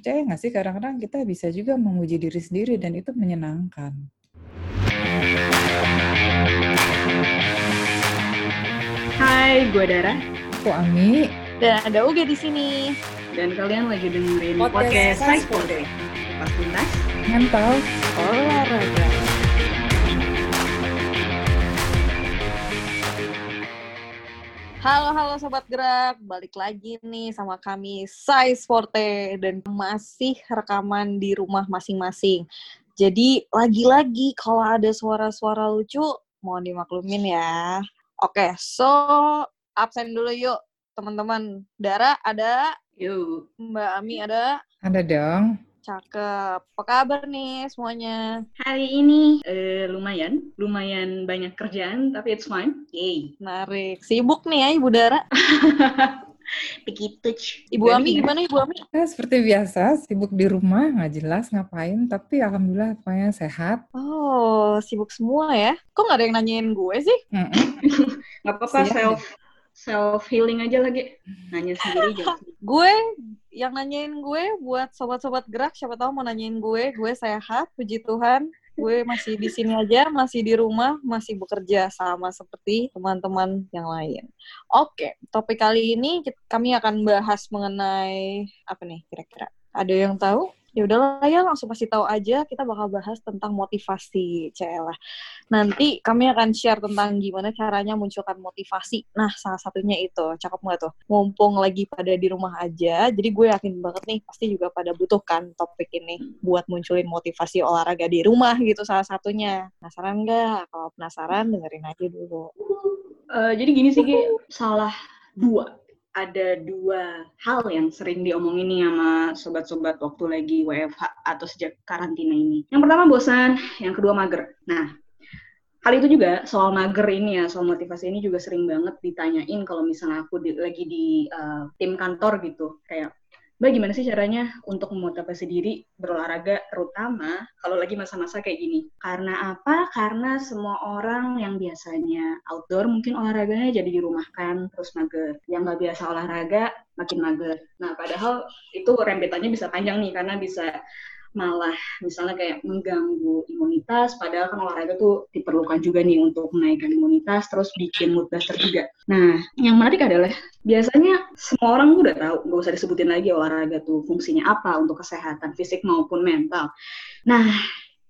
percaya nggak sih kadang-kadang kita bisa juga memuji diri sendiri dan itu menyenangkan. Hai, gue Dara. Aku Ami. Dan ada Uge di sini. Dan kalian lagi dengerin Podcast podcast Size Day. Pas tuntas. Mental. Olahraga. Halo halo sobat gerak, balik lagi nih sama kami Size Forte dan masih rekaman di rumah masing-masing. Jadi lagi-lagi kalau ada suara-suara lucu mohon dimaklumin ya. Oke, so absen dulu yuk teman-teman. Dara ada, Yuk. Mbak Ami ada, Ada dong. Cakep. Apa kabar nih semuanya? Hari ini eh, lumayan, lumayan banyak kerjaan, tapi it's fine. Yay. Menarik. Sibuk nih ya Ibu Dara. Begitu. Ibu Ami gimana Ibu Ami? Ya, seperti biasa, sibuk di rumah, nggak jelas ngapain, tapi alhamdulillah pokoknya sehat. Oh, sibuk semua ya. Kok nggak ada yang nanyain gue sih? Mm-mm. Gak apa-apa, self self healing aja lagi. Nanya sendiri sendiri. Gue yang nanyain gue buat sobat-sobat gerak, siapa tahu mau nanyain gue, gue sehat, puji Tuhan. Gue masih di sini aja, masih di rumah, masih bekerja sama seperti teman-teman yang lain. Oke, topik kali ini kit- kami akan bahas mengenai apa nih kira-kira? Ada yang tahu? Ya udahlah ya langsung pasti tahu aja kita bakal bahas tentang motivasi Cela. Nanti kami akan share tentang gimana caranya munculkan motivasi. Nah, salah satunya itu. Cakep nggak tuh? Mumpung lagi pada di rumah aja, jadi gue yakin banget nih pasti juga pada butuhkan topik ini buat munculin motivasi olahraga di rumah gitu salah satunya. Penasaran nggak? Kalau penasaran dengerin aja dulu. Eh, jadi gini sih, Gi, salah dua. Ada dua hal yang sering diomongin nih sama sobat-sobat waktu lagi WFH atau sejak karantina ini. Yang pertama bosan, yang kedua mager. Nah, hal itu juga soal mager ini ya, soal motivasi ini juga sering banget ditanyain kalau misalnya aku di- lagi di eh, tim kantor gitu. Kayak, Mbak gimana sih caranya untuk memotivasi diri berolahraga, terutama kalau lagi masa-masa kayak gini? Karena apa? Karena semua orang yang biasanya outdoor mungkin olahraganya jadi dirumahkan, terus mager. Yang nggak biasa olahraga, makin mager. Nah, padahal itu rembetannya bisa panjang nih, karena bisa malah misalnya kayak mengganggu imunitas, padahal kan olahraga tuh diperlukan juga nih untuk menaikkan imunitas, terus bikin mood booster juga. Nah, yang menarik adalah biasanya semua orang udah tahu, nggak usah disebutin lagi olahraga tuh fungsinya apa untuk kesehatan fisik maupun mental. Nah,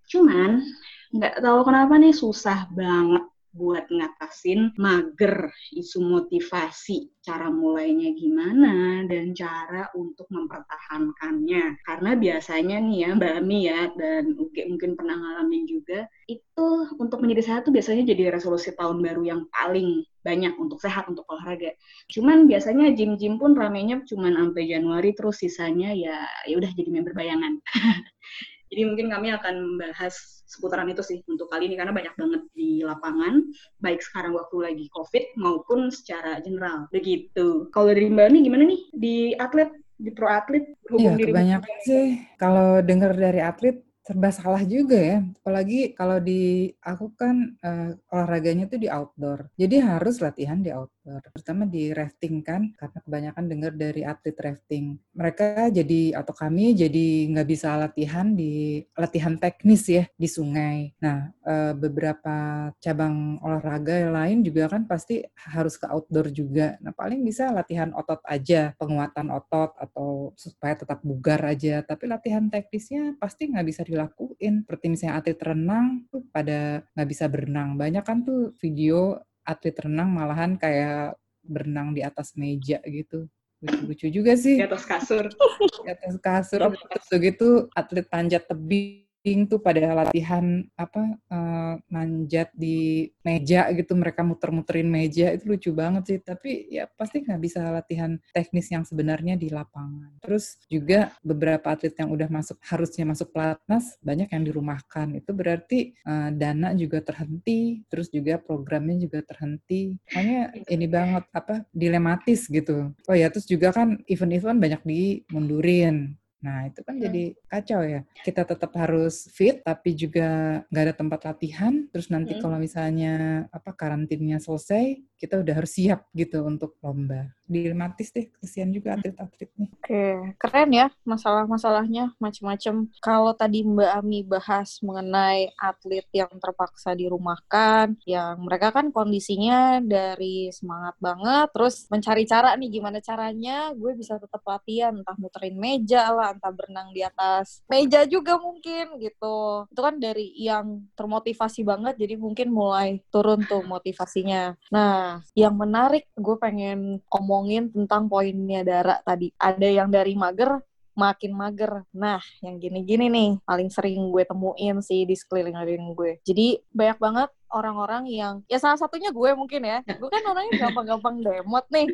cuman nggak tahu kenapa nih susah banget buat ngatasin mager isu motivasi cara mulainya gimana dan cara untuk mempertahankannya. Karena biasanya nih ya Mbak Ami ya dan mungkin pernah ngalamin juga itu untuk menjadi sehat tuh biasanya jadi resolusi tahun baru yang paling banyak untuk sehat untuk olahraga. Cuman biasanya gym-gym pun ramenya cuman sampai Januari terus sisanya ya ya udah jadi member bayangan jadi mungkin kami akan membahas seputaran itu sih untuk kali ini karena banyak banget di lapangan, baik sekarang waktu lagi COVID maupun secara general. Begitu. Kalau dari Mbak Ani gimana nih di atlet, di pro atlet Iya, kebanyakan sih kalau dengar dari atlet serba salah juga ya. Apalagi kalau di aku kan eh, olahraganya tuh di outdoor. Jadi harus latihan di outdoor. Terutama di rafting kan, karena kebanyakan dengar dari atlet rafting. Mereka jadi atau kami jadi nggak bisa latihan di latihan teknis ya di sungai. Nah, eh, beberapa cabang olahraga yang lain juga kan pasti harus ke outdoor juga. Nah, paling bisa latihan otot aja, penguatan otot atau supaya tetap bugar aja. Tapi latihan teknisnya pasti nggak bisa dilakuin. Seperti misalnya atlet renang pada nggak bisa berenang. Banyak kan tuh video atlet renang malahan kayak berenang di atas meja gitu. Lucu-lucu juga sih di atas kasur. di atas kasur. Oh, terus gitu atlet panjat tebing tuh pada latihan apa eh, manjat di meja gitu mereka muter-muterin meja itu lucu banget sih. Tapi ya pasti nggak bisa latihan teknis yang sebenarnya di lapangan. Terus juga beberapa atlet yang udah masuk harusnya masuk pelatnas banyak yang dirumahkan. Itu berarti eh, dana juga terhenti terus juga programnya juga terhenti. Makanya ini banget apa dilematis gitu. Oh ya terus juga kan event-event banyak dimundurin Nah, itu kan Hmm. jadi kacau ya. Kita tetap harus fit, tapi juga nggak ada tempat latihan. Terus nanti Hmm. kalau misalnya apa karantinnya selesai, kita udah harus siap gitu untuk lomba. Dilematis deh. Kesian juga atlet-atletnya. Oke, keren ya masalah-masalahnya macam-macam. Kalau tadi Mbak Ami bahas mengenai atlet yang terpaksa dirumahkan, yang mereka kan kondisinya dari semangat banget, terus mencari cara nih gimana caranya gue bisa tetap latihan, entah muterin meja lah, entah berenang di atas meja juga mungkin gitu. Itu kan dari yang termotivasi banget, jadi mungkin mulai turun tuh motivasinya. Nah, yang menarik gue pengen omongin tentang poinnya Dara tadi. Ada yang dari mager makin mager. Nah, yang gini-gini nih paling sering gue temuin sih di sekeliling gue. Jadi banyak banget orang-orang yang ya salah satunya gue mungkin ya. Gue kan orangnya gampang-gampang demot nih.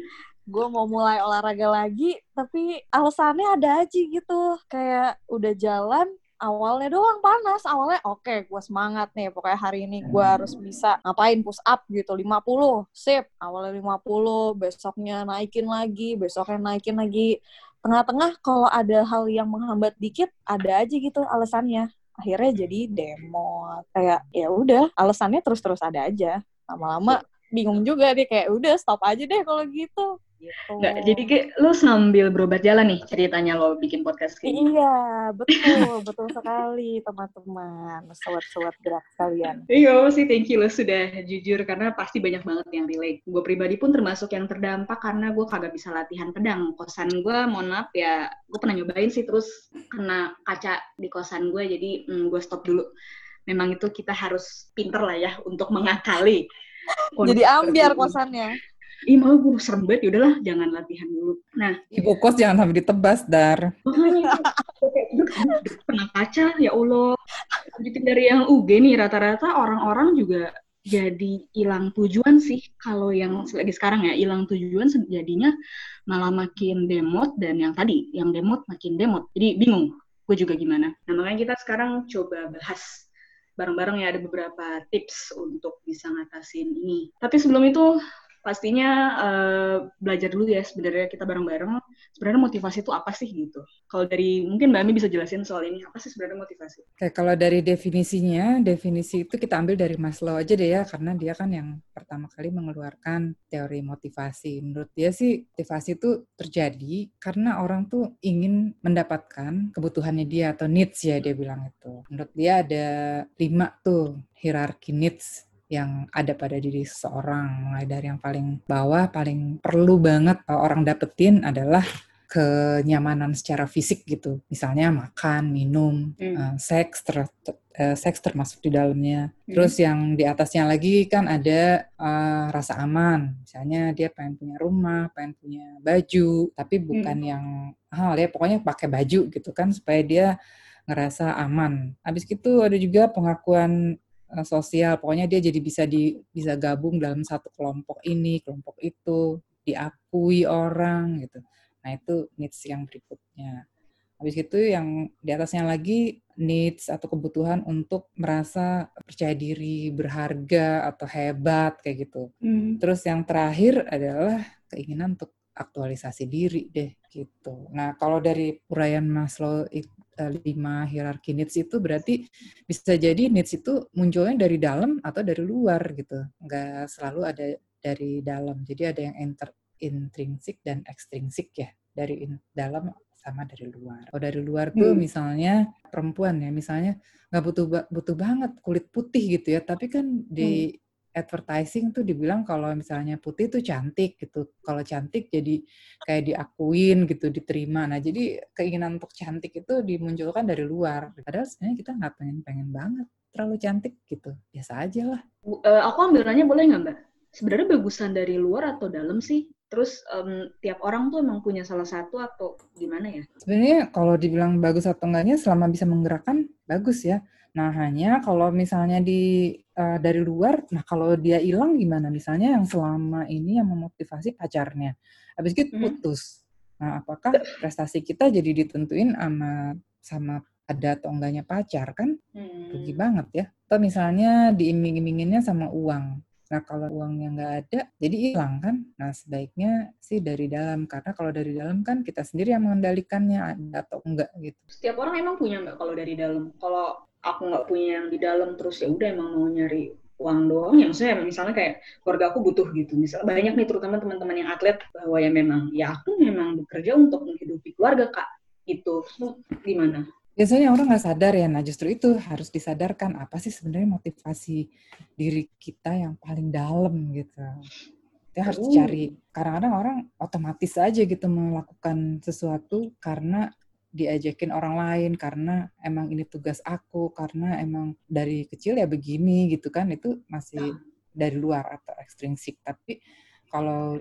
Gue mau mulai olahraga lagi, tapi alasannya ada aja gitu. Kayak udah jalan, awalnya doang panas awalnya oke okay, gue semangat nih pokoknya hari ini gue harus bisa ngapain push up gitu 50 sip awalnya 50 besoknya naikin lagi besoknya naikin lagi. Tengah-tengah kalau ada hal yang menghambat dikit ada aja gitu alasannya. Akhirnya jadi demo kayak ya udah alasannya terus-terus ada aja. Lama-lama bingung juga deh kayak udah stop aja deh kalau gitu Gitu. Nggak, jadi kayak lu sambil berobat jalan nih ceritanya lo bikin podcast kayak Iya, betul, betul sekali teman-teman, sobat-sobat gerak kalian. Iya sih, thank you lo sudah jujur karena pasti banyak banget yang relate. Gue pribadi pun termasuk yang terdampak karena gue kagak bisa latihan pedang. Kosan gue, mohon maaf ya, gue pernah nyobain sih terus kena kaca di kosan gue, jadi hmm, gue stop dulu. Memang itu kita harus pinter lah ya untuk mengakali. Jadi ambiar kosannya ih mau gue serem banget. Ya udahlah jangan latihan dulu. Nah ibu kos jangan sampai ditebas dar. makanya pernah kaca ya allah. Lanjutin dari yang UG nih rata-rata orang-orang juga jadi hilang tujuan sih. Kalau yang lagi sekarang ya hilang tujuan jadinya malah makin demot dan yang tadi yang demot makin demot. Jadi bingung gue juga gimana. Nah makanya kita sekarang coba bahas bareng-bareng ya ada beberapa tips untuk bisa ngatasin ini. Tapi sebelum itu pastinya uh, belajar dulu ya sebenarnya kita bareng-bareng sebenarnya motivasi itu apa sih gitu. Kalau dari mungkin Mbak Ami bisa jelasin soal ini apa sih sebenarnya motivasi? Oke, kalau dari definisinya, definisi itu kita ambil dari Maslow aja deh ya karena dia kan yang pertama kali mengeluarkan teori motivasi. Menurut dia sih motivasi itu terjadi karena orang tuh ingin mendapatkan kebutuhannya dia atau needs ya dia bilang itu. Menurut dia ada lima tuh hierarki needs yang ada pada diri seseorang mulai dari yang paling bawah paling perlu banget orang dapetin adalah kenyamanan secara fisik gitu misalnya makan minum hmm. uh, seks ter, uh, seks termasuk di dalamnya hmm. terus yang di atasnya lagi kan ada uh, rasa aman misalnya dia pengen punya rumah pengen punya baju tapi bukan hmm. yang hal ya pokoknya pakai baju gitu kan supaya dia ngerasa aman habis itu ada juga pengakuan Eh, sosial. Pokoknya dia jadi bisa di bisa gabung dalam satu kelompok ini kelompok itu diakui orang gitu. Nah itu needs yang berikutnya. Habis itu yang di atasnya lagi needs atau kebutuhan untuk merasa percaya diri berharga atau hebat kayak gitu. Hmm. terus yang terakhir adalah keinginan untuk aktualisasi diri deh gitu. Nah kalau dari uraian Maslow Eh, lima hierarki needs itu berarti bisa jadi needs itu munculnya dari dalam atau dari luar gitu. Nggak selalu ada dari dalam. Jadi ada yang inter, intrinsik dan ekstrinsik ya. Dari in, dalam sama dari luar. Kalau dari luar tuh hmm. misalnya perempuan ya, misalnya nggak butuh butuh banget kulit putih gitu ya, tapi kan di hmm advertising tuh dibilang kalau misalnya putih tuh cantik gitu. Kalau cantik jadi kayak diakuin gitu, diterima. Nah, jadi keinginan untuk cantik itu dimunculkan dari luar. Padahal sebenarnya kita nggak pengen-pengen banget terlalu cantik gitu. Biasa aja lah. Uh, aku ambil boleh nggak Mbak? Sebenarnya bagusan dari luar atau dalam sih? Terus um, tiap orang tuh emang punya salah satu atau gimana ya? Sebenarnya kalau dibilang bagus atau enggaknya selama bisa menggerakkan bagus ya. Nah, hanya kalau misalnya di uh, dari luar, nah kalau dia hilang gimana? Misalnya yang selama ini yang memotivasi pacarnya, habis itu hmm. putus. Nah, apakah prestasi kita jadi ditentuin sama sama ada atau enggaknya pacar kan? Hmm. Rugi banget ya. Atau misalnya diiming-iminginnya sama uang. Nah, kalau uangnya nggak ada, jadi hilang kan? Nah, sebaiknya sih dari dalam. Karena kalau dari dalam kan kita sendiri yang mengendalikannya ada atau enggak gitu. Setiap orang emang punya nggak kalau dari dalam? Kalau aku nggak punya yang di dalam terus ya udah emang mau nyari uang doang. Ya maksudnya misalnya kayak keluarga aku butuh gitu. Misalnya banyak nih terutama teman-teman yang atlet bahwa ya memang ya aku memang bekerja untuk menghidupi keluarga kak. Itu gimana? Biasanya orang nggak sadar ya. Nah justru itu harus disadarkan. Apa sih sebenarnya motivasi diri kita yang paling dalam gitu? Kita harus uh. cari. Kadang-kadang orang otomatis aja gitu melakukan sesuatu karena diajakin orang lain karena emang ini tugas aku karena emang dari kecil ya begini gitu kan itu masih dari luar atau ekstrinsik tapi kalau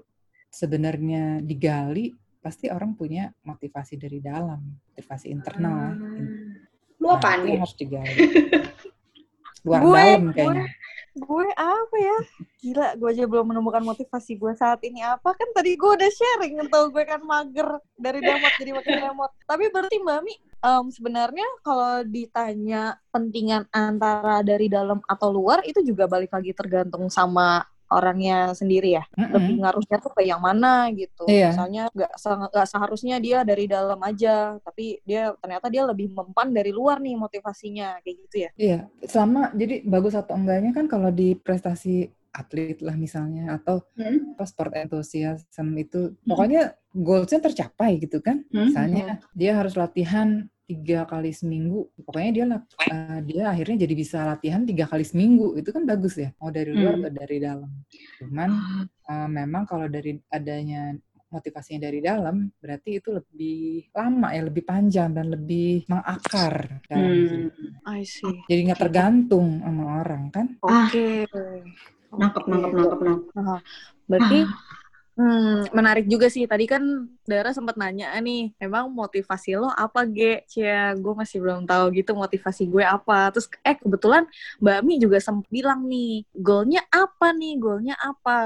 sebenarnya digali pasti orang punya motivasi dari dalam motivasi internal. Hmm. lu apa nah, harus digali. Luar gue, dalam kayaknya gue apa ya? Gila gue aja belum menemukan motivasi gue saat ini. Apa? Kan tadi gue udah sharing atau gue kan mager dari damot jadi makin damot tapi berarti mbak Mi um, sebenarnya kalau ditanya pentingan antara dari dalam atau luar itu juga balik lagi tergantung sama orangnya sendiri ya mm-hmm. lebih ngaruhnya tuh ke yang mana gitu iya. misalnya nggak nggak seharusnya dia dari dalam aja tapi dia ternyata dia lebih mempan dari luar nih motivasinya kayak gitu ya iya sama jadi bagus atau enggaknya kan kalau di prestasi atlet lah misalnya atau hmm? sport enthusiasm itu hmm. pokoknya goalsnya tercapai gitu kan hmm? misalnya hmm. dia harus latihan tiga kali seminggu. Pokoknya dia uh, dia akhirnya jadi bisa latihan tiga kali seminggu. Itu kan bagus ya mau dari luar hmm. atau dari dalam. Cuman uh, memang kalau dari adanya motivasinya dari dalam berarti itu lebih lama ya lebih panjang dan lebih mengakar dalam hmm. I see. jadi nggak tergantung sama orang kan? Oke. Okay. nangkep nangkep nangkep nangkep. Berarti ah Hmm, menarik juga sih. Tadi kan Dara sempat nanya nih, emang motivasi lo apa, Ge? Cia, gue masih belum tahu gitu motivasi gue apa. Terus, eh kebetulan Mbak Mi juga sempat bilang nih, goalnya apa nih? Goalnya apa?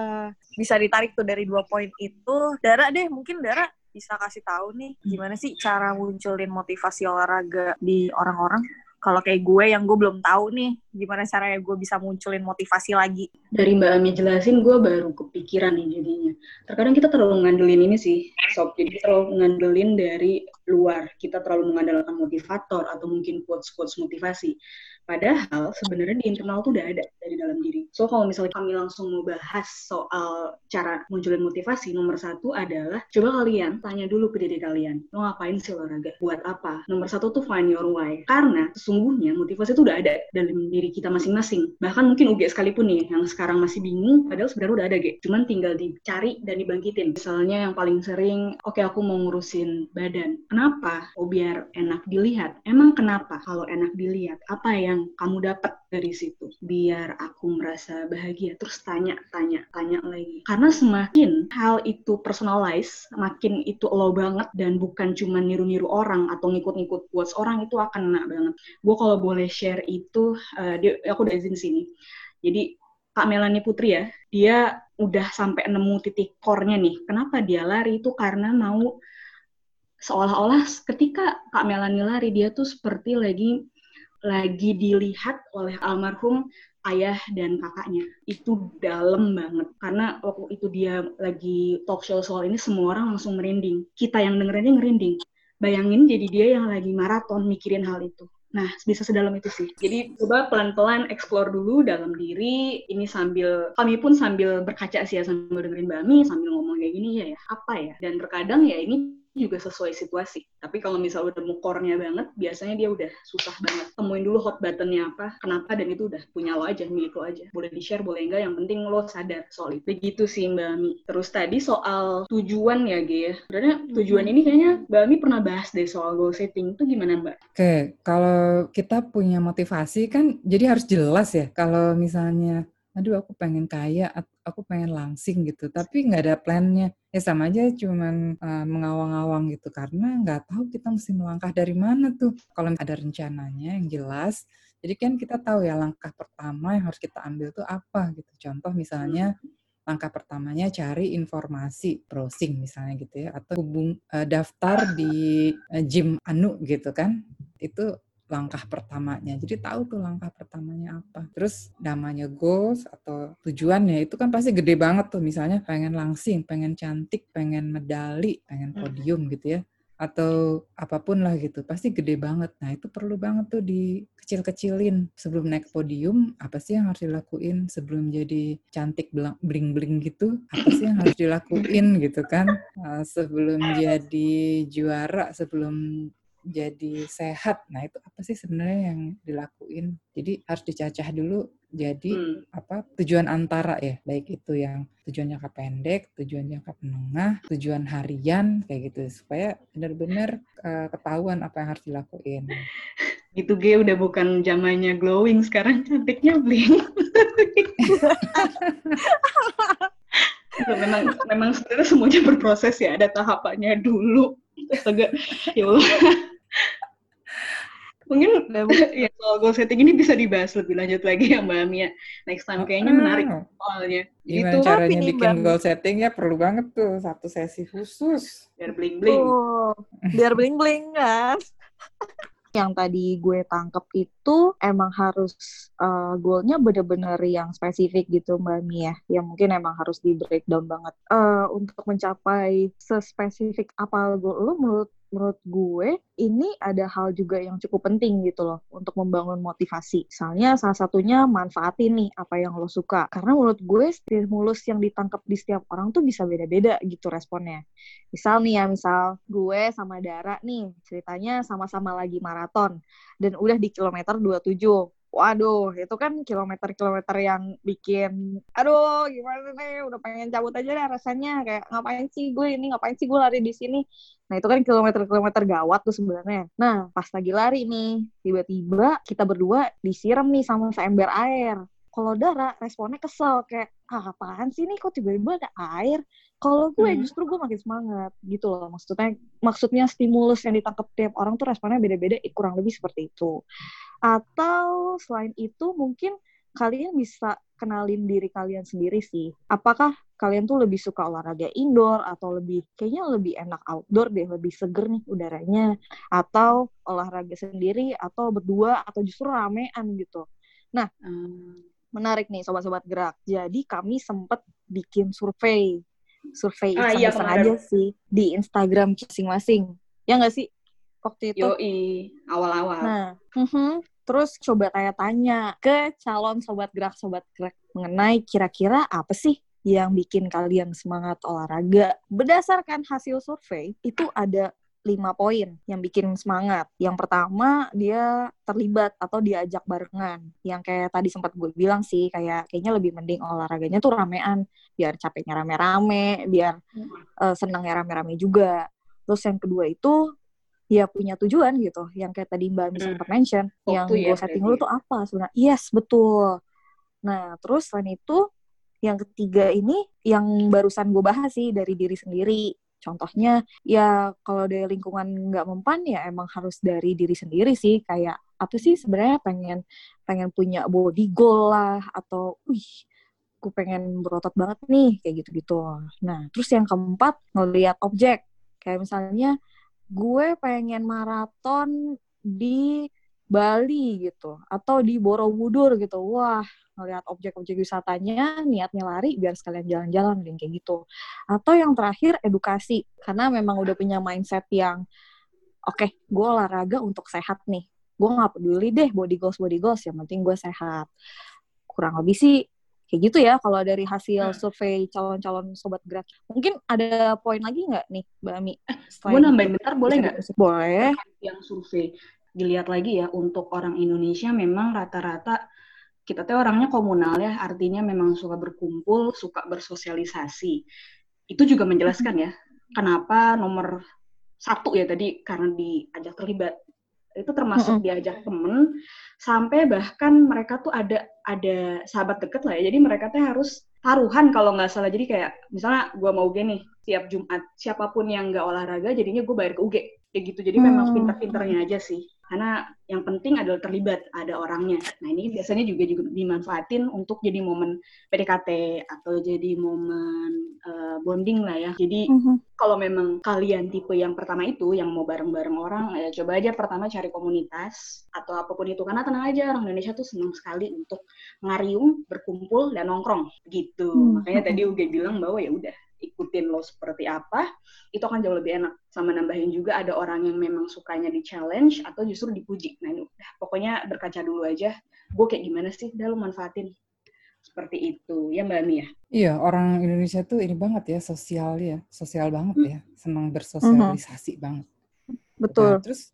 Bisa ditarik tuh dari dua poin itu. Dara deh, mungkin Dara bisa kasih tahu nih, gimana sih cara munculin motivasi olahraga di orang-orang? Kalau kayak gue yang gue belum tahu nih gimana caranya gue bisa munculin motivasi lagi. Dari Mbak Ami jelasin gue baru kepikiran nih jadinya. Terkadang kita terlalu ngandelin ini sih sob. Jadi terlalu ngandelin dari luar kita terlalu mengandalkan motivator atau mungkin quotes quotes motivasi Padahal sebenarnya di internal tuh udah ada dari dalam diri. So kalau misalnya kami langsung mau bahas soal cara munculin motivasi, nomor satu adalah coba kalian tanya dulu ke diri kalian, lo ngapain sih olahraga? Buat apa? Nomor satu tuh find your why. Karena sesungguhnya motivasi itu udah ada dalam diri kita masing-masing. Bahkan mungkin UG sekalipun nih yang sekarang masih bingung, padahal sebenarnya udah ada, Ge. Cuman tinggal dicari dan dibangkitin. Misalnya yang paling sering, oke okay, aku mau ngurusin badan. Oh biar enak dilihat. Emang kenapa kalau enak dilihat? Apa yang kamu dapat dari situ? Biar aku merasa bahagia. Terus tanya tanya tanya lagi. Karena semakin hal itu personalize makin itu lo banget dan bukan cuma niru-niru orang atau ngikut-ngikut quotes orang itu akan enak banget. Gue kalau boleh share itu uh, aku udah izin sini. Jadi Kak Melani Putri ya dia udah sampai nemu titik core-nya nih. Kenapa dia lari? Itu karena mau seolah-olah ketika Kak Melani lari dia tuh seperti lagi lagi dilihat oleh almarhum ayah dan kakaknya itu dalam banget karena waktu itu dia lagi talk show soal ini semua orang langsung merinding kita yang dengerinnya ngerinding bayangin jadi dia yang lagi maraton mikirin hal itu Nah, bisa sedalam itu sih. Jadi coba pelan-pelan explore dulu dalam diri. Ini sambil kami pun sambil berkaca sih ya sambil dengerin Bami, sambil ngomong kayak gini ya, ya apa ya. Dan terkadang ya ini juga sesuai situasi. Tapi kalau misalnya udah mukornya banget, biasanya dia udah susah banget. Temuin dulu hot buttonnya apa, kenapa, dan itu udah punya lo aja, milik lo aja. Boleh di-share, boleh enggak, yang penting lo sadar soal itu. Begitu sih Mbak Ami. Terus tadi soal tujuan ya, Ge ya. Sebenarnya tujuan ini kayaknya Mbak Ami pernah bahas deh soal goal setting. Itu gimana Mbak? Oke, kalau kita punya motivasi kan jadi harus jelas ya. Kalau misalnya aduh aku pengen kaya, aku pengen langsing gitu, tapi nggak ada plannya. Ya sama aja cuman uh, mengawang-awang gitu, karena nggak tahu kita mesti melangkah dari mana tuh. Kalau ada rencananya yang jelas, jadi kan kita tahu ya langkah pertama yang harus kita ambil tuh apa gitu. Contoh misalnya langkah pertamanya cari informasi browsing misalnya gitu ya atau hubung uh, daftar di uh, gym anu gitu kan itu langkah pertamanya. Jadi tahu tuh langkah pertamanya. Terus namanya goals atau tujuannya itu kan pasti gede banget tuh. Misalnya pengen langsing, pengen cantik, pengen medali, pengen podium gitu ya. atau apa pun lah gitu. Pasti gede banget. Nah itu perlu banget tuh di kecil-kecilin sebelum naik podium apa sih yang harus dilakuin? Sebelum jadi cantik bling-bling gitu apa sih yang harus dilakuin gitu kan? Uh, sebelum jadi juara sebelum jadi sehat. Nah, itu apa sih sebenarnya yang dilakuin? Jadi harus dicacah dulu jadi hmm. apa tujuan antara ya, baik itu yang tujuan jangka pendek, tujuan jangka menengah, tujuan harian kayak gitu supaya benar-benar uh, ketahuan apa yang harus dilakuin. Gitu G udah bukan zamannya glowing sekarang cantiknya bling. memang memang sebenarnya semuanya berproses ya ada tahapannya dulu astaga ya Allah Mungkin ya soal goal setting ini bisa dibahas lebih lanjut lagi ya Mbak Mia. Next time kayaknya menarik soalnya. Gimana itu caranya bikin bang. goal setting ya perlu banget tuh satu sesi khusus. Biar bling-bling. Oh, biar bling-bling kan. yang tadi gue tangkep itu emang harus uh, goalnya bener-bener yang spesifik gitu Mbak Mia. Yang mungkin emang harus di breakdown banget. Uh, untuk mencapai sespesifik apa goal lo menurut menurut gue ini ada hal juga yang cukup penting gitu loh untuk membangun motivasi. Misalnya salah satunya manfaatin nih apa yang lo suka. Karena menurut gue stimulus yang ditangkap di setiap orang tuh bisa beda-beda gitu responnya. Misal nih ya, misal gue sama Dara nih ceritanya sama-sama lagi maraton dan udah di kilometer 27 Waduh, itu kan kilometer-kilometer yang bikin, aduh gimana nih, udah pengen cabut aja deh rasanya. Kayak ngapain sih gue ini, ngapain sih gue lari di sini. Nah itu kan kilometer-kilometer gawat tuh sebenarnya. Nah pas lagi lari nih, tiba-tiba kita berdua disiram nih sama seember air. Kalau Dara responnya kesel kayak ah apaan sih nih kok tiba-tiba ada air. Kalau gue hmm. justru gue makin semangat gitu loh maksudnya maksudnya stimulus yang ditangkap tiap orang tuh responnya beda-beda kurang lebih seperti itu. Atau selain itu mungkin kalian bisa kenalin diri kalian sendiri sih. Apakah kalian tuh lebih suka olahraga indoor atau lebih kayaknya lebih enak outdoor deh, lebih seger nih udaranya atau olahraga sendiri atau berdua atau justru ramean gitu. Nah, hmm. Menarik nih sobat-sobat gerak. Jadi kami sempat bikin survei. Survei ah, iya, aja sih di Instagram masing-masing. Ya nggak sih? waktu itu. Yoi, awal-awal. Nah, uh -huh. terus coba tanya-tanya ke calon sobat gerak sobat gerak mengenai kira-kira apa sih yang bikin kalian semangat olahraga. Berdasarkan hasil survei, itu ada lima poin yang bikin semangat. Yang pertama, dia terlibat atau diajak barengan. Yang kayak tadi sempat gue bilang sih, kayak kayaknya lebih mending olahraganya tuh ramean. Biar capeknya rame-rame, biar uh, senangnya rame-rame juga. Terus yang kedua itu ya punya tujuan gitu yang kayak tadi mbak Misa hmm. mention Waktu yang ya, gue setting lu tuh apa sebenarnya yes betul nah terus selain itu yang ketiga ini yang barusan gue bahas sih dari diri sendiri contohnya ya kalau dari lingkungan nggak mempan ya emang harus dari diri sendiri sih. Kayak apa sih sebenarnya pengen pengen punya body goal lah atau wih gue pengen berotot banget nih kayak gitu-gitu. Nah terus yang keempat ngelihat objek. Kayak misalnya gue pengen maraton di Bali gitu. Atau di Borobudur gitu. Wah ngeliat objek-objek wisatanya niatnya lari biar sekalian jalan-jalan kayak gitu. Atau yang terakhir edukasi. Karena memang udah punya mindset yang oke okay, gue olahraga untuk sehat nih. Gue nggak peduli deh body goals body goals yang penting gue sehat. Kurang lebih sih kayak gitu ya kalau dari hasil hmm. survei calon-calon sobat gerak. Mungkin ada poin lagi nggak nih mbak Ami? Eh, gue nambahin bentar boleh nggak? boleh. Yang survei dilihat lagi ya untuk orang Indonesia memang rata-rata kita tuh orangnya komunal ya artinya memang suka berkumpul suka bersosialisasi. Itu juga menjelaskan ya kenapa nomor satu ya tadi karena diajak terlibat. Itu termasuk mm -hmm. diajak temen sampai bahkan mereka tuh ada ada sahabat deket lah ya jadi mereka tuh harus taruhan kalau nggak salah. Jadi kayak misalnya gue mau UG nih tiap Jumat siapa pun yang nggak olahraga jadinya gue bayar ke UG kayak gitu. Jadi hmm. memang pinter-pinternya aja sih. Karena yang penting adalah terlibat ada orangnya. Nah ini biasanya juga juga dimanfaatin untuk jadi momen PDKT atau jadi momen uh, bonding lah ya. Jadi mm-hmm. kalau memang kalian tipe yang pertama itu yang mau bareng-bareng orang ya coba aja pertama cari komunitas atau apa pun itu. Karena tenang aja orang Indonesia tuh senang sekali untuk ngariung berkumpul dan nongkrong. Gitu. Mm-hmm. makanya tadi Uge bilang bahwa ya udah ikutin lo seperti apa, itu akan jauh lebih enak. Sama nambahin juga ada orang yang memang sukanya di challenge atau justru dipuji. Nah ini udah, pokoknya berkaca dulu aja, gue kayak gimana sih, udah lo manfaatin. Seperti itu, ya Mbak Mia? Iya, orang Indonesia tuh ini banget ya, sosial ya, sosial banget hmm. ya, senang bersosialisasi hmm. banget. Betul. Nah, terus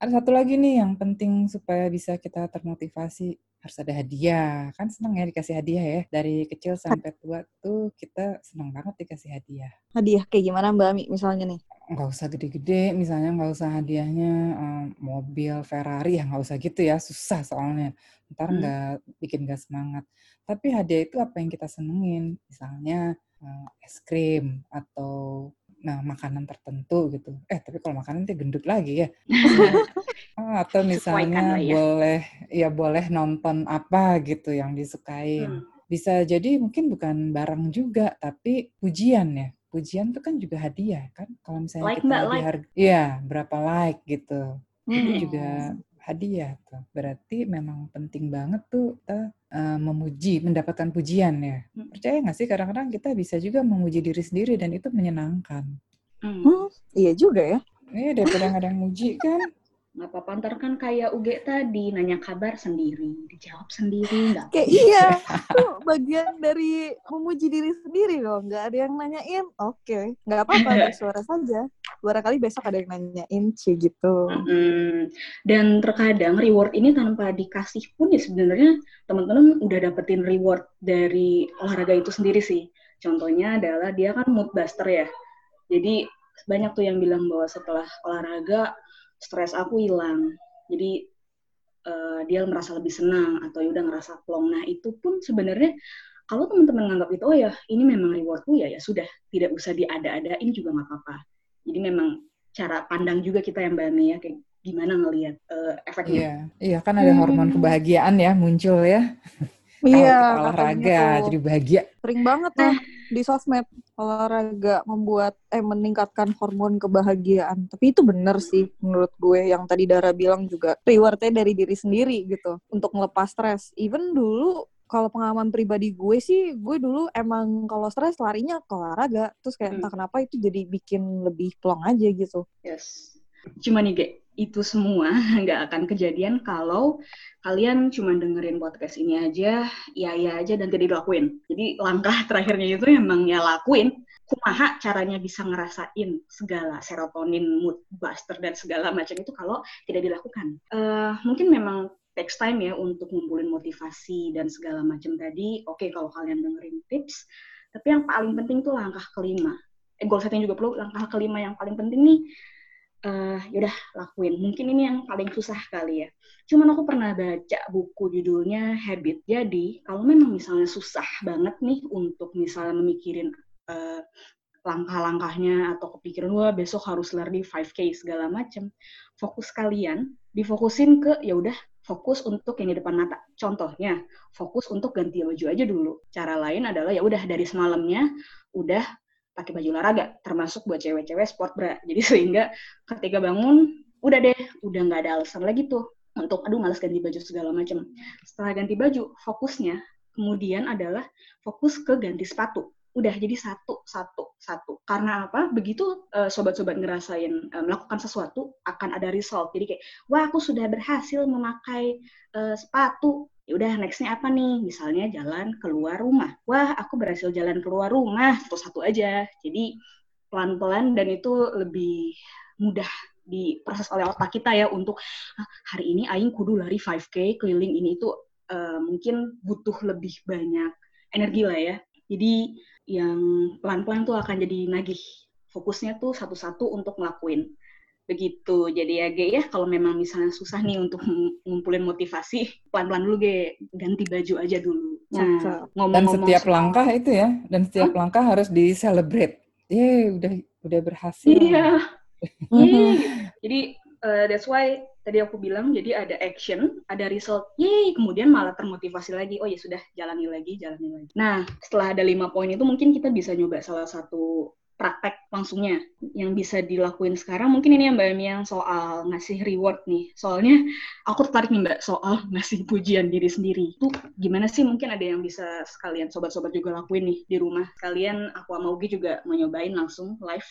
ada satu lagi nih yang penting supaya bisa kita termotivasi harus ada hadiah kan seneng ya dikasih hadiah ya dari kecil sampai tua tuh kita seneng banget dikasih hadiah hadiah kayak gimana mbak Mi misalnya nih nggak usah gede-gede misalnya nggak usah hadiahnya um, mobil Ferrari ya nggak usah gitu ya susah soalnya ntar hmm. nggak hmm. bikin gak semangat tapi hadiah itu apa yang kita senengin misalnya uh, es krim atau nah makanan tertentu gitu. Eh tapi kalau makanan itu gendut lagi ya. Ah, atau misalnya ya. boleh ya boleh nonton apa gitu yang disukain. Hmm. Bisa jadi mungkin bukan barang juga tapi pujian ya. Pujian itu kan juga hadiah kan. Kalau misalnya like, kita like. harga, ya berapa like gitu. Hmm. Itu juga hadiah tuh. Berarti memang penting banget tuh kita uh, memuji, mendapatkan pujian ya. Hmm. Percaya nggak sih kadang-kadang kita bisa juga memuji diri sendiri dan itu menyenangkan. Hmm. Hmm, iya juga ya. Iya daripada yang muji kan. Nggak apa-apa, ntar kan kayak UG tadi, nanya kabar sendiri, dijawab sendiri, nggak Kayak iya, itu bagian dari memuji diri sendiri loh, nggak ada yang nanyain, oke, okay. nggak apa-apa, bersuara saja. Barangkali besok ada yang nanyain, sih gitu. Hmm. Dan terkadang reward ini tanpa dikasih pun ya sebenarnya teman-teman udah dapetin reward dari olahraga itu sendiri sih. Contohnya adalah dia kan mood buster ya, jadi banyak tuh yang bilang bahwa setelah olahraga stres aku hilang. Jadi uh, dia merasa lebih senang atau udah ngerasa plong. Nah itu pun sebenarnya kalau teman-teman nganggap itu oh ya ini memang rewardku ya ya sudah tidak usah diada-adain juga nggak apa-apa. Jadi memang cara pandang juga kita yang Mbak ya kayak gimana ngelihat uh, efeknya. Iya, iya kan ada hormon kebahagiaan ya muncul ya. Iya, olahraga jadi bahagia. Sering banget tuh di sosmed olahraga membuat eh meningkatkan hormon kebahagiaan. Tapi itu bener sih menurut gue yang tadi Dara bilang juga rewardnya dari diri sendiri gitu untuk melepas stres. Even dulu kalau pengalaman pribadi gue sih, gue dulu emang kalau stres larinya ke olahraga. Terus kayak hmm. entah kenapa itu jadi bikin lebih plong aja gitu. Yes. Cuma nih, Ge, itu semua nggak akan kejadian kalau kalian cuma dengerin podcast ini aja, ya ya aja dan tidak dilakuin. Jadi langkah terakhirnya itu emang ya lakuin. Kumaha caranya bisa ngerasain segala serotonin, mood buster dan segala macam itu kalau tidak dilakukan. Uh, mungkin memang takes time ya untuk ngumpulin motivasi dan segala macam tadi. Oke okay, kalau kalian dengerin tips, tapi yang paling penting tuh langkah kelima. Eh, goal setting juga perlu. Langkah kelima yang paling penting nih uh, yaudah lakuin. Mungkin ini yang paling susah kali ya. Cuman aku pernah baca buku judulnya Habit. Jadi kalau memang misalnya susah banget nih untuk misalnya memikirin uh, langkah-langkahnya atau kepikiran wah besok harus lari 5K segala macam, fokus kalian difokusin ke ya udah fokus untuk yang di depan mata. Contohnya, fokus untuk ganti baju aja dulu. Cara lain adalah ya udah dari semalamnya udah pakai baju olahraga, termasuk buat cewek-cewek sport bra. Jadi sehingga ketika bangun, udah deh, udah nggak ada alasan lagi tuh untuk aduh malas ganti baju segala macam. Setelah ganti baju, fokusnya kemudian adalah fokus ke ganti sepatu. Udah jadi satu, satu, satu. Karena apa? Begitu uh, sobat-sobat ngerasain uh, melakukan sesuatu akan ada result. Jadi kayak, wah aku sudah berhasil memakai uh, sepatu ya udah nextnya apa nih? Misalnya jalan keluar rumah. Wah aku berhasil jalan keluar rumah satu satu aja. Jadi pelan pelan dan itu lebih mudah diproses oleh otak kita ya untuk ah, hari ini aing kudu lari 5k keliling ini. Itu uh, mungkin butuh lebih banyak energi lah ya. Jadi yang pelan pelan tuh akan jadi nagih fokusnya tuh satu satu untuk ngelakuin begitu. Jadi ya Ge ya kalau memang misalnya susah nih untuk ngumpulin motivasi pelan-pelan dulu Ge. Ganti baju aja dulu. Nah ngomong dan setiap soal... langkah itu ya dan setiap huh? langkah harus di celebrate ye udah udah berhasil. Iya. Yeah. jadi uh, that's why tadi aku bilang jadi ada action ada result. Yeay kemudian malah termotivasi lagi. Oh ya sudah jalani lagi jalani lagi. Nah setelah ada lima poin itu mungkin kita bisa nyoba salah satu praktek langsungnya yang bisa dilakuin sekarang. Mungkin ini yang Mbak Emi yang soal ngasih reward nih. Soalnya aku tertarik nih Mbak soal ngasih pujian diri sendiri. Itu gimana sih? Mungkin ada yang bisa sekalian sobat-sobat juga lakuin nih di rumah. Kalian aku sama Ugi juga mau nyobain langsung live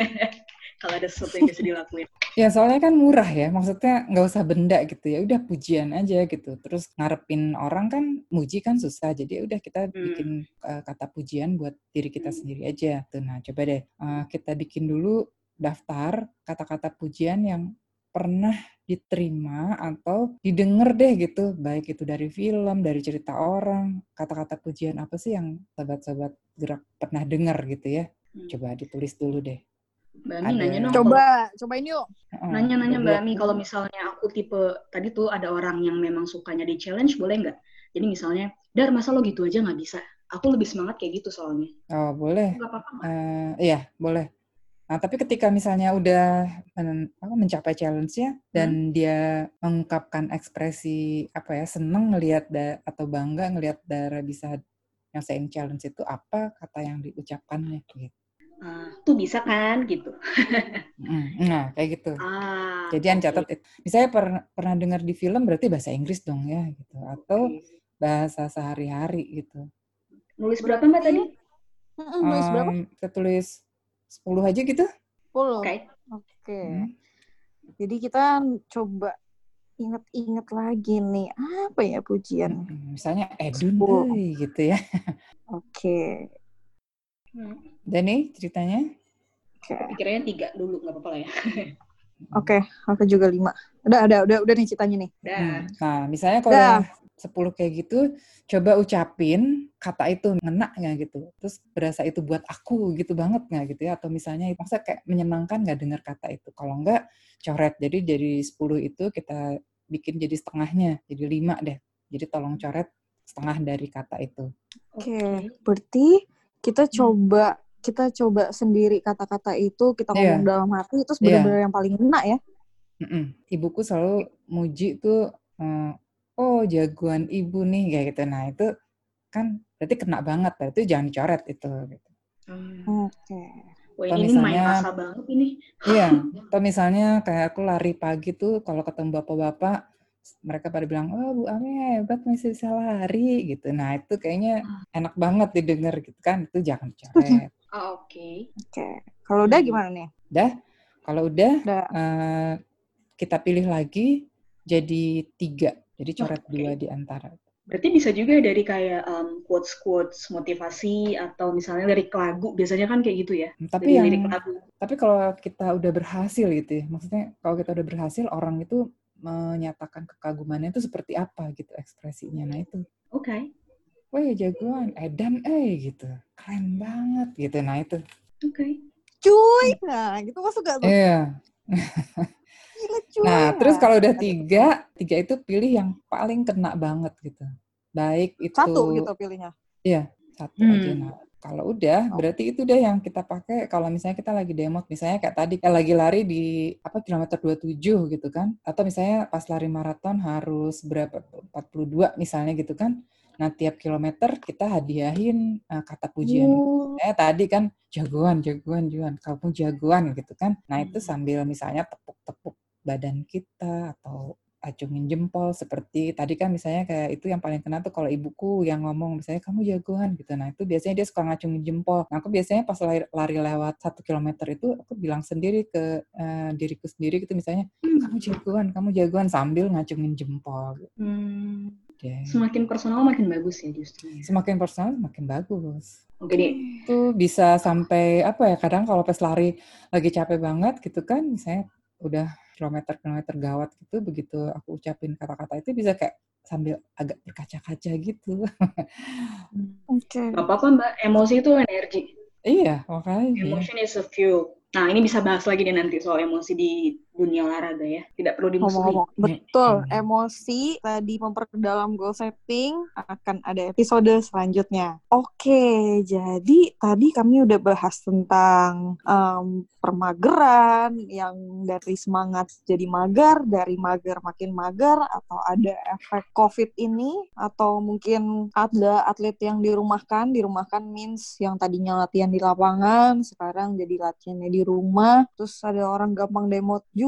kalau ada sesuatu yang bisa dilakuin Ya soalnya kan murah ya, maksudnya nggak usah benda gitu ya, udah pujian aja gitu. Terus ngarepin orang kan muji kan susah, jadi ya udah kita Hmm. bikin uh, kata pujian buat diri kita Hmm. sendiri aja. Tuh, nah coba deh uh, kita bikin dulu daftar kata-kata pujian yang pernah diterima atau didengar deh gitu, baik itu dari film, dari cerita orang, kata-kata pujian apa sih yang sobat-sobat gerak pernah dengar gitu ya. Hmm. Coba ditulis dulu deh. Mbak Ami Ada. nanya dong Coba, cobain yuk. Nanya-nanya Mbak Ami, kalau misalnya aku tipe, tadi tuh ada orang yang memang sukanya di challenge, boleh nggak? Jadi misalnya, Dar, masa lo gitu aja nggak bisa? Aku lebih semangat kayak gitu soalnya. Oh, boleh. Nggak apa-apa? Eh, iya, boleh. Nah, tapi ketika misalnya udah men- apa, mencapai challenge-nya dan dia mengungkapkan ekspresi apa ya, seneng ngelihat da- atau bangga ngelihat Dara bisa nyelesain challenge itu apa kata yang diucapkannya gitu. Ah, tuh bisa kan? Gitu. Nah, kayak gitu. Ah, Jadi yang catat itu. Misalnya pernah pernah dengar di film berarti bahasa Inggris dong ya gitu atau bahasa sehari-hari gitu. Nulis berapa Mbak tadi? Mm-mm, nulis berapa? Kita tulis 10 aja gitu. 10. Oke. Oke. Hmm. Jadi kita coba inget-inget lagi nih, apa ya pujian? Misalnya Edun gitu ya. Oke. Hmm. Dan nih ceritanya Oke. Pikirannya tiga dulu, nggak apa-apa lah ya. Oke, aku juga lima. Udah, ada, udah, udah nih ceritanya nih. Dah. Hmm. Nah, misalnya kalau 10 kayak gitu, coba ucapin kata itu ngena nggak gitu. Terus berasa itu buat aku gitu banget nggak gitu ya. Atau misalnya masa kayak menyenangkan nggak dengar kata itu. Kalau nggak, coret. Jadi dari 10 itu kita bikin jadi setengahnya. Jadi 5 deh. Jadi tolong coret setengah dari kata itu. Oke, berarti kita coba kita coba sendiri kata-kata itu kita Iya. ngomong dalam hati terus Iya. benar-benar yang paling enak ya. Mm-mm. Ibuku selalu muji tuh, eh, oh jagoan ibu nih kayak gitu. Nah itu kan berarti kena banget. Berarti jangan dicoret itu. Gitu. Hmm. Oke. Wah, Atau ini main misalnya- rasa banget ini. Iya, atau misalnya kayak aku lari pagi tuh kalau ketemu bapak-bapak, mereka pada bilang, oh Bu Ami hebat masih bisa lari gitu. Nah itu kayaknya enak banget didengar gitu kan, itu jangan dicoret. Ah, Oke. Oke. Kalau udah Hmm. gimana nih? Dah, kalau udah Udah. eh, kita pilih lagi jadi tiga, jadi coret oke. dua di antara. Berarti bisa juga dari kayak um, quotes-quotes motivasi atau misalnya dari lagu. Biasanya kan kayak gitu ya. Tapi Dari yang lirik lagu. Tapi kalau kita udah berhasil gitu ya, maksudnya kalau kita udah berhasil, orang itu menyatakan kekagumannya itu seperti apa gitu ekspresinya. Nah itu, Oke. Wah jagoan, edan eh gitu, keren banget gitu. Nah itu, Oke. Cuy. Nah, gitu gua suka tuh. iya. Gila cuy. Nah terus Nah, kalau udah ada- tiga, tiga itu pilih yang paling kena banget gitu. Baik itu satu gitu pilihnya. satu Hmm. aja. Nah kalau udah, Oh. berarti itu deh yang kita pakai kalau misalnya kita lagi demo, misalnya kayak tadi kayak lagi lari di apa kilometer 27 gitu kan. Atau misalnya pas lari maraton harus berapa 42 misalnya gitu kan. Nah, tiap kilometer kita hadiahin uh, kata pujian. Oh. Eh tadi kan jagoan, jagoan, jagoan, kamu jagoan gitu kan. Nah, itu Hmm. sambil misalnya tepuk-tepuk badan kita atau acungin jempol seperti tadi kan misalnya kayak itu yang paling kena tuh kalau ibuku yang ngomong misalnya kamu jagoan gitu. Nah, itu biasanya dia suka ngacungin jempol. Nah, aku biasanya pas lari, lari lewat satu kilometer itu aku bilang sendiri ke eh, diriku sendiri gitu misalnya kamu jagoan, kamu jagoan sambil ngacungin jempol gitu Hmm. Deh. Semakin personal makin bagus ya justru. Semakin personal semakin bagus. Oke deh. itu bisa sampai apa ya kadang kalau pas lari lagi capek banget gitu kan misalnya udah kilometer-kilometer gawat gitu begitu aku ucapin kata-kata itu bisa kayak sambil agak berkaca-kaca gitu Oke. Gak apa-apa mbak. Emosi itu energi. iya makanya Emotion is a fuel. Nah ini bisa bahas lagi nih nanti soal emosi di dunia olahraga ya. Tidak perlu dimusuhi. Ngomong-ngomong, betul. Emosi tadi memperdalam goal setting akan ada episode selanjutnya. Oke, jadi tadi kami udah bahas tentang um, permageran yang dari semangat jadi mager, dari mager makin mager, atau ada efek COVID ini, atau mungkin ada atlet yang dirumahkan, dirumahkan means yang tadinya latihan di lapangan, sekarang jadi latihannya di rumah, terus ada orang gampang demot juga,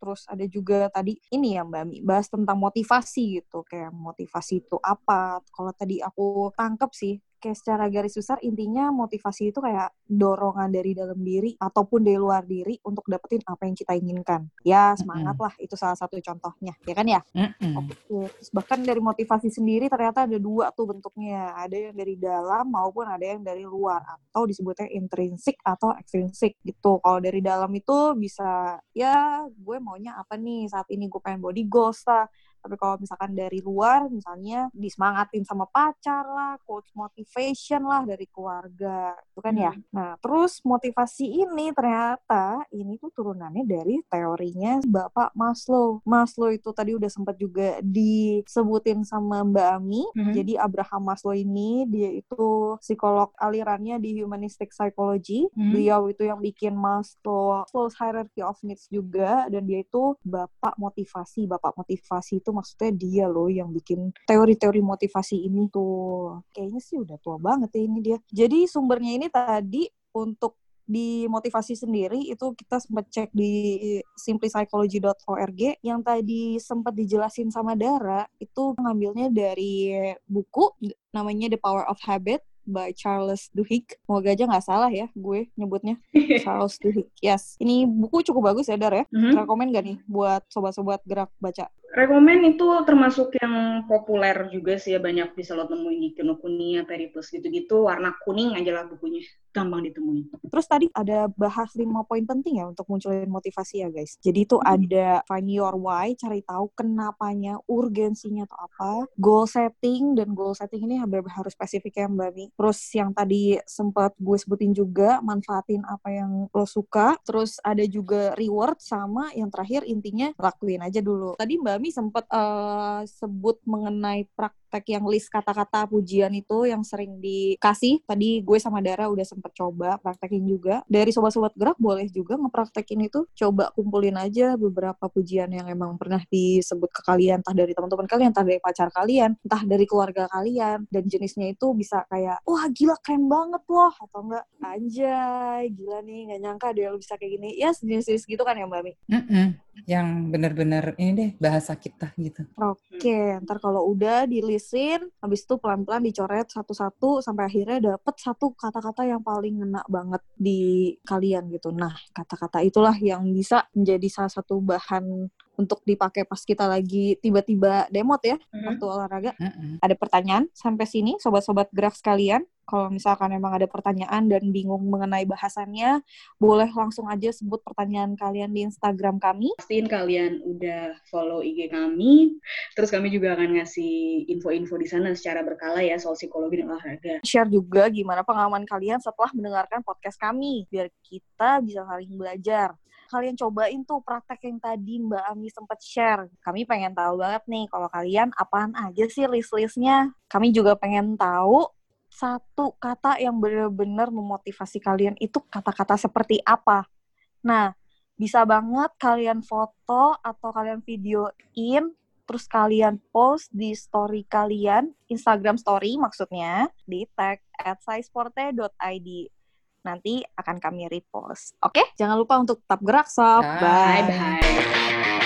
terus ada juga tadi ini ya Mbak Mi, bahas tentang motivasi gitu, kayak motivasi itu apa, kalau tadi aku tangkep sih, kayak secara garis besar intinya motivasi itu kayak dorongan dari dalam diri ataupun dari luar diri untuk dapetin apa yang kita inginkan. Ya semangat lah itu salah satu contohnya, ya kan ya? Mm-mm. Oke, terus bahkan dari motivasi sendiri ternyata ada dua tuh bentuknya. Ada yang dari dalam maupun ada yang dari luar atau disebutnya intrinsik atau ekstrinsik gitu. Kalau dari dalam itu bisa ya gue maunya apa nih saat ini gue pengen body goals lah. Tapi kalau misalkan dari luar, misalnya disemangatin sama pacar lah, coach motivation lah dari keluarga, itu kan ya. Nah, terus motivasi ini ternyata ini tuh turunannya dari teorinya Bapak Maslow. Maslow itu tadi udah sempat juga disebutin sama Mbak Ami. Mhm. Jadi Abraham Maslow ini dia itu psikolog alirannya di humanistic psychology. Mhm. Beliau itu yang bikin Maslow Maslow's hierarchy of needs juga dan dia itu bapak motivasi. Bapak motivasi itu maksudnya dia loh yang bikin teori-teori motivasi ini tuh. Kayaknya sih udah tua banget ya ini dia. Jadi sumbernya ini tadi untuk di motivasi sendiri itu kita sempat cek di simplypsychology.org yang tadi sempat dijelasin sama Dara itu ngambilnya dari buku namanya The Power of Habit by Charles Duhigg. Semoga aja nggak salah ya gue nyebutnya. Charles Duhigg. Yes. Ini buku cukup bagus ya, Dar ya. Mhm. Rekomen gak nih buat sobat-sobat gerak baca? Rekomen itu termasuk yang populer juga sih ya banyak bisa lo temuin di Kinokuniya, Periplus gitu-gitu warna kuning aja lah bukunya gampang ditemuin. Terus tadi ada bahas lima poin penting ya untuk munculin motivasi ya guys. Jadi itu ada find your why, cari tahu kenapanya, urgensinya atau apa, goal setting dan goal setting ini harus spesifik ya Mbak Mi. Terus yang tadi sempat gue sebutin juga manfaatin apa yang lo suka. Terus ada juga reward sama yang terakhir intinya lakuin aja dulu. Tadi Mbak Mi sempat eh, sebut mengenai praktek yang list kata-kata pujian itu yang sering dikasih. Tadi gue sama Dara udah sempet coba praktekin juga. Dari sobat-sobat gerak boleh juga ngepraktekin itu. Coba kumpulin aja beberapa pujian yang emang pernah disebut ke kalian. Entah dari teman-teman kalian, entah dari pacar kalian, entah dari keluarga kalian. Dan jenisnya itu bisa kayak, wah gila keren banget loh. Atau enggak, anjay gila nih gak nyangka dia lo bisa kayak gini. Ya sejenis-jenis gitu kan ya Mbak Mi? Mm-mm. Yang bener-bener ini deh bahasa kita gitu. Oke, ntar kalau udah dilisin, habis itu pelan-pelan dicoret satu-satu sampai akhirnya dapet satu kata-kata yang paling ngena banget di kalian gitu. Nah, kata-kata itulah yang bisa menjadi salah satu bahan untuk dipakai pas kita lagi tiba-tiba demot ya, Mhm. waktu olahraga. Mm-mm. Ada pertanyaan sampai sini, sobat-sobat gerak sekalian? Kalau misalkan emang ada pertanyaan dan bingung mengenai bahasannya, boleh langsung aja sebut pertanyaan kalian di Instagram kami. Pastiin kalian udah follow IG kami, terus kami juga akan ngasih info-info di sana secara berkala ya soal psikologi dan olahraga. share juga gimana pengalaman kalian setelah mendengarkan podcast kami biar kita bisa saling belajar. Kalian cobain tuh praktek yang tadi Mbak Ami sempat share. Kami pengen tahu banget nih kalau kalian apaan aja sih list-listnya. Kami juga pengen tahu satu kata yang benar-benar memotivasi kalian itu kata-kata seperti apa. Nah, bisa banget kalian foto atau kalian videoin terus kalian post di story kalian, Instagram story maksudnya, di tag at. Nanti akan kami repost. Oke, jangan lupa untuk tetap gerak, sob. Bye. Bye-bye.